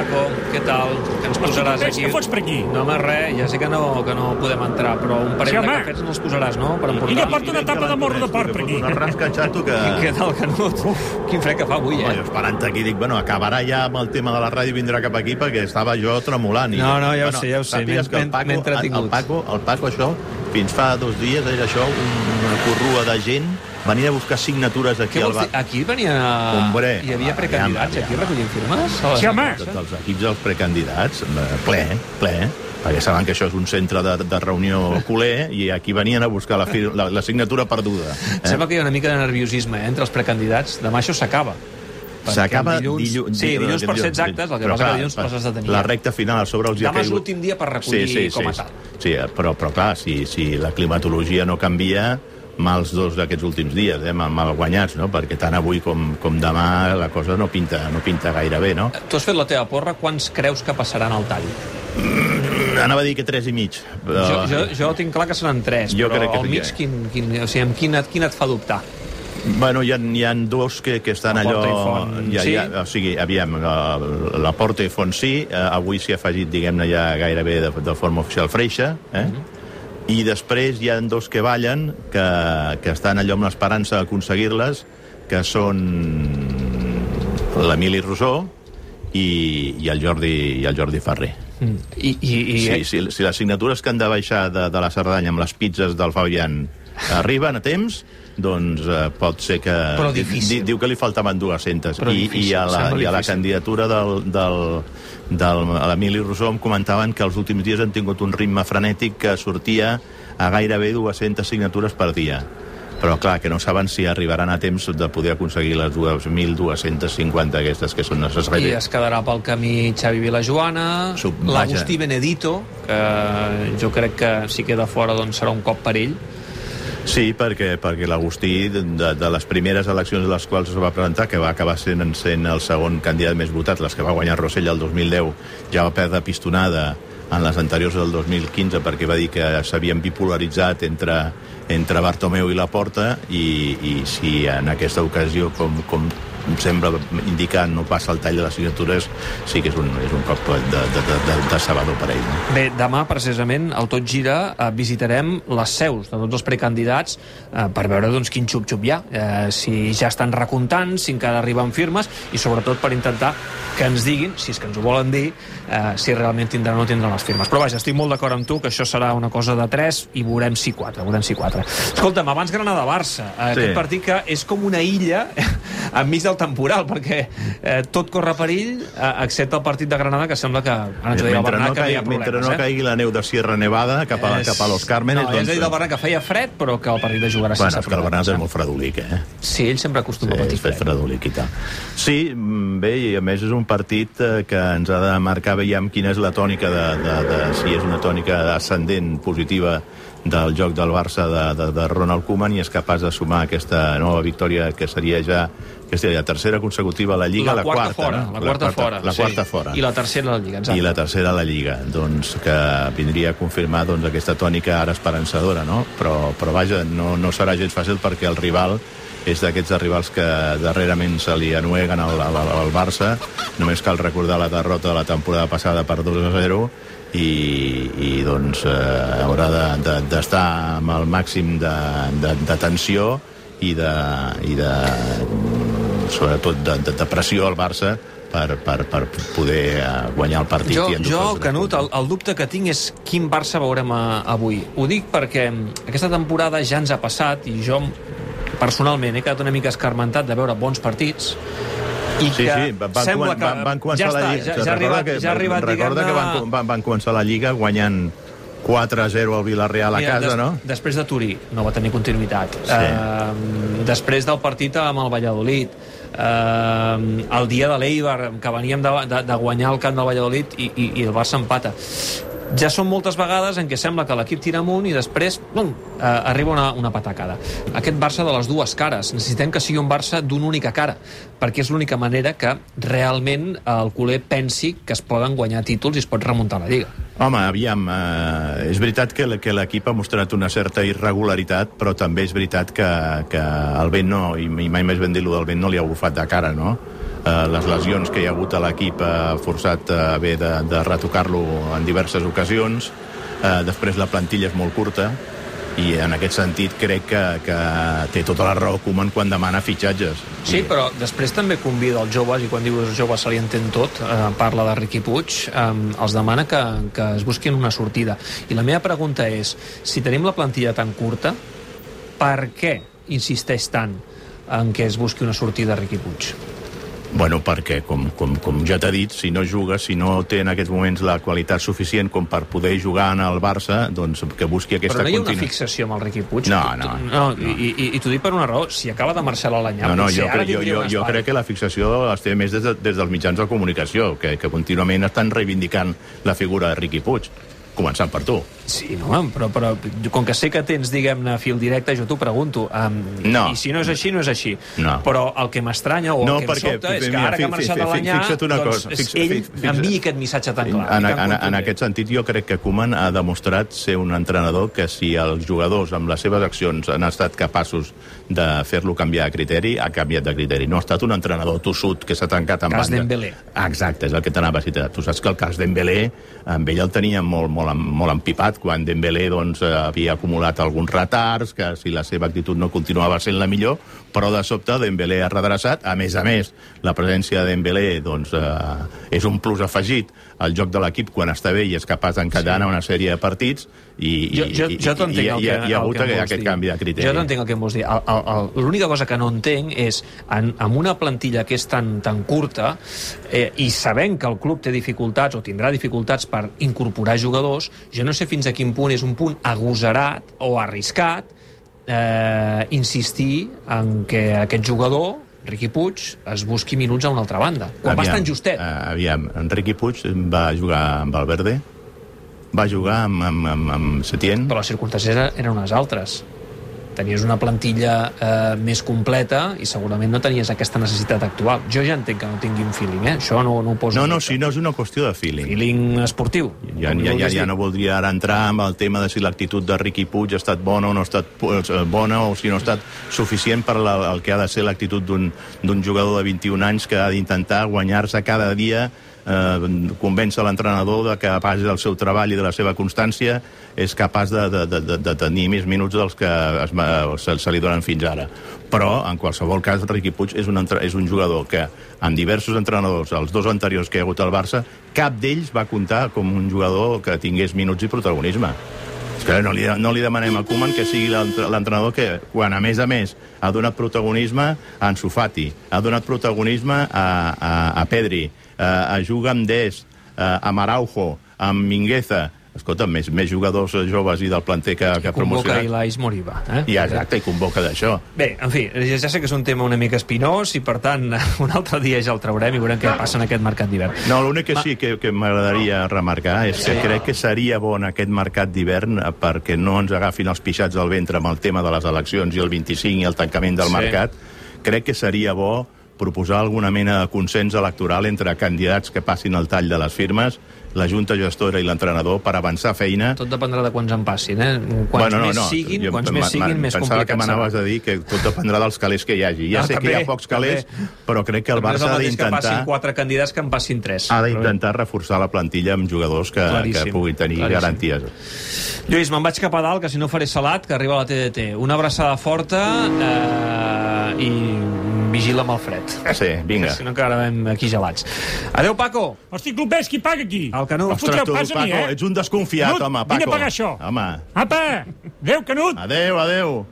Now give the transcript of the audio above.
Paco, què tal? Que ens posaràs aquí? què fots per aquí? No, home, res, ja sé que no, que no podem entrar, però un parell Sí, de home. cafets ens els posaràs, no?, per emportar. Vinga, porta una tapa de morro de porc per aquí. Un arrasca xato que... Què tal, Canut? Quin fred que fa avui, Home, eh? jo esperant aquí, dic, bueno, acabarà ja amb el tema de la ràdio i vindrà cap aquí perquè estava jo tremolant. I, No, no, ja ho bueno, sé, ja ho sé, sàpigues m'he- que el m'he- Paco, m'he el, entretingut. el, Paco, el Paco, això, fins fa dos dies era això, un- una corrua de gent, venint a buscar signatures aquí al bar. dir? Aquí venien a... Hombre, Hi havia precandidats aviam. aquí recollint firmes? Sí, home. Tots els equips dels precandidats, eh, ple, ple, perquè saben que això és un centre de, de reunió culer i aquí venien a buscar la, fir- la, la signatura perduda. Eh? Sembla que hi ha una mica de nerviosisme eh, entre els precandidats. Demà això s'acaba. S'acaba dilluns... dilluns... Sí, dilluns per ser exactes, el que passa que clar, dilluns les has de tenir. La recta final a sobre els hi ha Demà és l'últim dia per recollir com a tal. Sí, però, però clar, si, si la climatologia no canvia, mals dos d'aquests últims dies, eh, mal, mal guanyats, no? perquè tant avui com, com demà la cosa no pinta, no pinta gaire bé, no? Tu has fet la teva porra, quants creus que passaran al tall? Anava a dir que tres i mig. Però... Jo, jo, jo tinc clar que seran tres, Jo però crec que al mig, eh? quin, quin, o sigui, amb quin, quin et fa dubtar? Bueno, hi ha, hi ha dos que, que estan La allò... Font, ja, sí? ja, o sigui, aviam, la, la Porta i Font sí, eh, avui s'hi ha afegit, diguem-ne, ja gairebé de, de forma oficial Freixa, eh? Mhm. I després hi ha dos que ballen, que, que estan allò amb l'esperança d'aconseguir-les, que són l'Emili Rosó i, i, el Jordi, i el Jordi Ferrer. Mm. I, i, i, Sí, si, si les signatures que han de baixar de, de la Cerdanya amb les pizzas del Fabián arriben a temps, doncs eh, pot ser que... Però difícil. Di, diu que li faltaven 200. Però I, difícil, i, a la, I a la candidatura del, del, del a l'Emili Rosó em comentaven que els últims dies han tingut un ritme frenètic que sortia a gairebé 200 signatures per dia. Però, clar, que no saben si arribaran a temps de poder aconseguir les 2.250 aquestes que són i necessàries. es quedarà pel camí Xavi Vilajoana, l'Agustí. Benedito, que jo crec que si queda fora doncs serà un cop per ell. Sí, perquè, perquè l'Agustí, de, de les primeres eleccions de les quals es va presentar, que va acabar sent, sent el segon candidat més votat, les que va guanyar Rossell el 2010, ja va perdre pistonada en les anteriors del 2015 perquè va dir que s'havien bipolaritzat entre, entre Bartomeu i Laporta i, i si en aquesta ocasió, com, com sembla indicar no passa el tall de les signatures, sí que és un, és un cop de, de, de, de, de sabador per ell. No? Bé, demà, precisament, al Tot Gira, eh, visitarem les seus de tots els precandidats eh, per veure doncs, quin xup-xup hi ha, eh, si ja estan recomptant, si encara arriben firmes, i sobretot per intentar que ens diguin, si és que ens ho volen dir, eh, si realment tindran o no tindran les firmes. Però vaja, estic molt d'acord amb tu que això serà una cosa de 3 i veurem si 4, veurem si 4. Escolta'm, abans Granada-Barça, eh, Sí. aquest partit que és com una illa enmig del temporal, perquè eh, tot corre perill, eh, excepte el partit de Granada, que sembla que... Ara ens mentre Bernat, no, que caigui, problemes, mentre no eh? caigui la neu de Sierra Nevada cap a, cap a Los Cármenes... No, ja ens ha dit el Bernat que feia fred, però que el partit de jugarà Bueno, sense és que el Bernat és molt fredolic, eh? Sí, ell sempre acostuma a Sí, patir és fet fred. fredolic i tal. Sí, mm, bé, i a més és un partit eh, que ens ha de marcar, veiem quina és la tònica de, de, de si és una tònica ascendent positiva del joc del Barça de, de, de Ronald Koeman i és capaç de sumar aquesta nova victòria que seria ja que seria la tercera consecutiva a la Lliga, la, quarta, quarta, fora, no? la quarta fora. La sí. quarta fora. I la tercera a la Lliga, exacte. I la tercera a la Lliga, doncs, que vindria a confirmar doncs, aquesta tònica ara esperançadora, no? Però, però vaja, no, no serà gens fàcil perquè el rival és d'aquests rivals que darrerament se li anueguen al, al, al Barça. Només cal recordar la derrota de la temporada passada per 2 a 0 i, i doncs eh, haurà d'estar de, de, amb el màxim de, de, de tensió i de, i de sobretot de, de, de pressió al Barça per, per, per poder eh, guanyar el partit. Jo, i jo Canut, el, el dubte que tinc és quin Barça veurem a, avui. Ho dic perquè aquesta temporada ja ens ha passat i jo personalment he quedat una mica escarmentat de veure bons partits i Sí, que sí, van, sembla van, van, van començar ja la està, Lliga. ja, Recorda ja ha arribat, que, ja ha arribat recorda que van, van, van començar la Lliga guanyant 4-0 al Villarreal a Mira, casa, des, no? Després de Turí, no va tenir continuïtat. Sí. Uh, després del partit amb el Valladolid, uh, el dia de l'Eibar, que veníem de, de, de guanyar el camp del Valladolid i, i, i el Barça empata. Ja són moltes vegades en què sembla que l'equip tira amunt i després bum, uh, arriba una, una patacada. Aquest Barça de les dues cares. Necessitem que sigui un Barça d'una única cara, perquè és l'única manera que realment el culer pensi que es poden guanyar títols i es pot remuntar la Lliga. Home, aviam, eh, és veritat que, que l'equip ha mostrat una certa irregularitat, però també és veritat que, que el vent no, i mai més ben dir-ho del vent, no li ha bufat de cara, no? Eh, les lesions que hi ha hagut a l'equip ha forçat a haver de, de retocar-lo en diverses ocasions. Eh, després la plantilla és molt curta, i en aquest sentit crec que, que té tota la raó Koeman quan demana fitxatges. Sí, I... però després també convida els joves, i quan dius els joves se li entén tot, eh, parla de Riqui Puig, eh, els demana que, que es busquin una sortida. I la meva pregunta és, si tenim la plantilla tan curta, per què insisteix tant en què es busqui una sortida a Riqui Puig? Bueno, perquè, com, com, com ja t'he dit, si no juga, si no té en aquests moments la qualitat suficient com per poder jugar en el Barça, doncs que busqui aquesta Però no hi ha continu- una fixació amb el Riqui Puig? No, no, tu- no. I, i, i t'ho dic per una raó, si acaba de marxar l'Alanyà, No, no, jo, ara jo, jo, jo crec que la fixació es té més des, de, des dels mitjans de comunicació, que, que contínuament estan reivindicant la figura de Riqui Puig, començant per tu. Sí, no, però, però com que sé que tens, diguem-ne, fil directe, jo t'ho pregunto. Um, No. I si no és així, no és així. No. Però el que m'estranya o No, el que perquè, em sobta és que mira, ara que ha fi- marxat fi- a l'Anyà, doncs cosa, fix- ell fix- envia aquest missatge tan clar. En, tan en, en aquest sentit, jo crec que Koeman ha demostrat ser un entrenador que si els jugadors amb les seves accions han estat capaços de fer-lo canviar de criteri, ha canviat de criteri. No ha estat un entrenador tossut que s'ha tancat en Cas banda. Dembélé. Exacte, és el que t'anava a citar. Tu saps que el cas Dembélé, amb ell el tenia molt, molt, molt empipat, quan Dembélé doncs, eh, havia acumulat alguns retards, que si la seva actitud no continuava sent la millor, però de sobte Dembélé ha redreçat. A més a més, la presència de Dembélé doncs, eh, és un plus afegit al joc de l'equip quan està bé i és capaç d'encadenar sí. una sèrie de partits i, Jo, jo, i, jo t'entenc i, el i, que, i, hi ha el hagut que aquest dir. canvi de criteri. Jo t'entenc el que em vols dir. L'única cosa que no entenc és, en, amb una plantilla que és tan, tan curta, eh, i sabent que el club té dificultats o tindrà dificultats per incorporar jugadors, jo no sé fins a quin punt és un punt agosarat o arriscat eh, insistir en que aquest jugador, Riqui Puig, es busqui minuts a una altra banda. Quan va estar justet. Uh, aviam, Enriqui Puig va jugar amb Valverde, va jugar amb, amb, amb, amb Setién, però les circumstàncies eren unes altres. Tenies una plantilla eh, més completa i segurament no tenies aquesta necessitat actual. Jo ja entenc que no tingui un feeling, eh? Això no, no ho poso... No, no, si no és una qüestió de feeling. Feeling esportiu. Ja, ja, ja, ja no voldria ara entrar amb el tema de si l'actitud de Riqui Puig ha estat bona o no ha estat eh, bona o si no ha estat suficient per la, el que ha de ser l'actitud d'un jugador de 21 anys que ha d'intentar guanyar-se cada dia eh, convèncer l'entrenador de que a base del seu treball i de la seva constància és capaç de, de, de, de, tenir més minuts dels que es, se, se li donen fins ara. Però, en qualsevol cas, Riqui Puig és un, és un jugador que, amb diversos entrenadors, els dos anteriors que hi ha hagut al Barça, cap d'ells va comptar com un jugador que tingués minuts i protagonisme. És que no li, no li demanem a Koeman que sigui l'entre- l'entrenador que, quan a més a més ha donat protagonisme a Ansu Fati, ha donat protagonisme a, a, a Pedri, a, a Juga amb Des, a, a Maraujo, amb Mingueza, escolta, més, més jugadors joves i del planter que, que ha Convoca. Ilais Moriba. Eh? I exacte, i convoca d'això. Bé, en fi, ja sé que és un tema una mica espinós i, per tant, un altre dia ja el traurem i veurem què passa en aquest mercat d'hivern. No, l'únic que sí que, que m'agradaria remarcar és que Sí. crec que seria bo en aquest mercat d'hivern eh, perquè no ens agafin els pixats al ventre amb el tema de les eleccions i el 25 i el tancament del Sí. mercat. Crec que seria bo proposar alguna mena de consens electoral entre candidats que passin el tall de les firmes, la Junta Gestora i l'entrenador per avançar feina. Tot dependrà de quants en passin, eh? Quants més siguin, jo quants més siguin, més Pensava complicat que m'anaves serà. a dir que tot dependrà dels calés que hi hagi. Ja Ah, sé que hi també, ha pocs calés, també. però crec que el No és Barça ha mateix que d'intentar quatre candidats que en passin tres. ha d'intentar reforçar la plantilla amb jugadors que, que Claríssim, puguin tenir claríssim. garanties. Lluís, me'n vaig cap a dalt, que si no faré salat, que arriba la TDT. Una abraçada forta eh, i vigila amb el fred. Sí, vinga. Si no quedarem aquí gelats. Adéu, Paco! Hosti, Club, ves qui paga aquí? El Canut. Fotreu tu, pas a mi, Paco, eh? ets un desconfiat, Canut, home, vine Paco. a pagar això. Home, Apa! Adéu, Canut! adeu, adeu.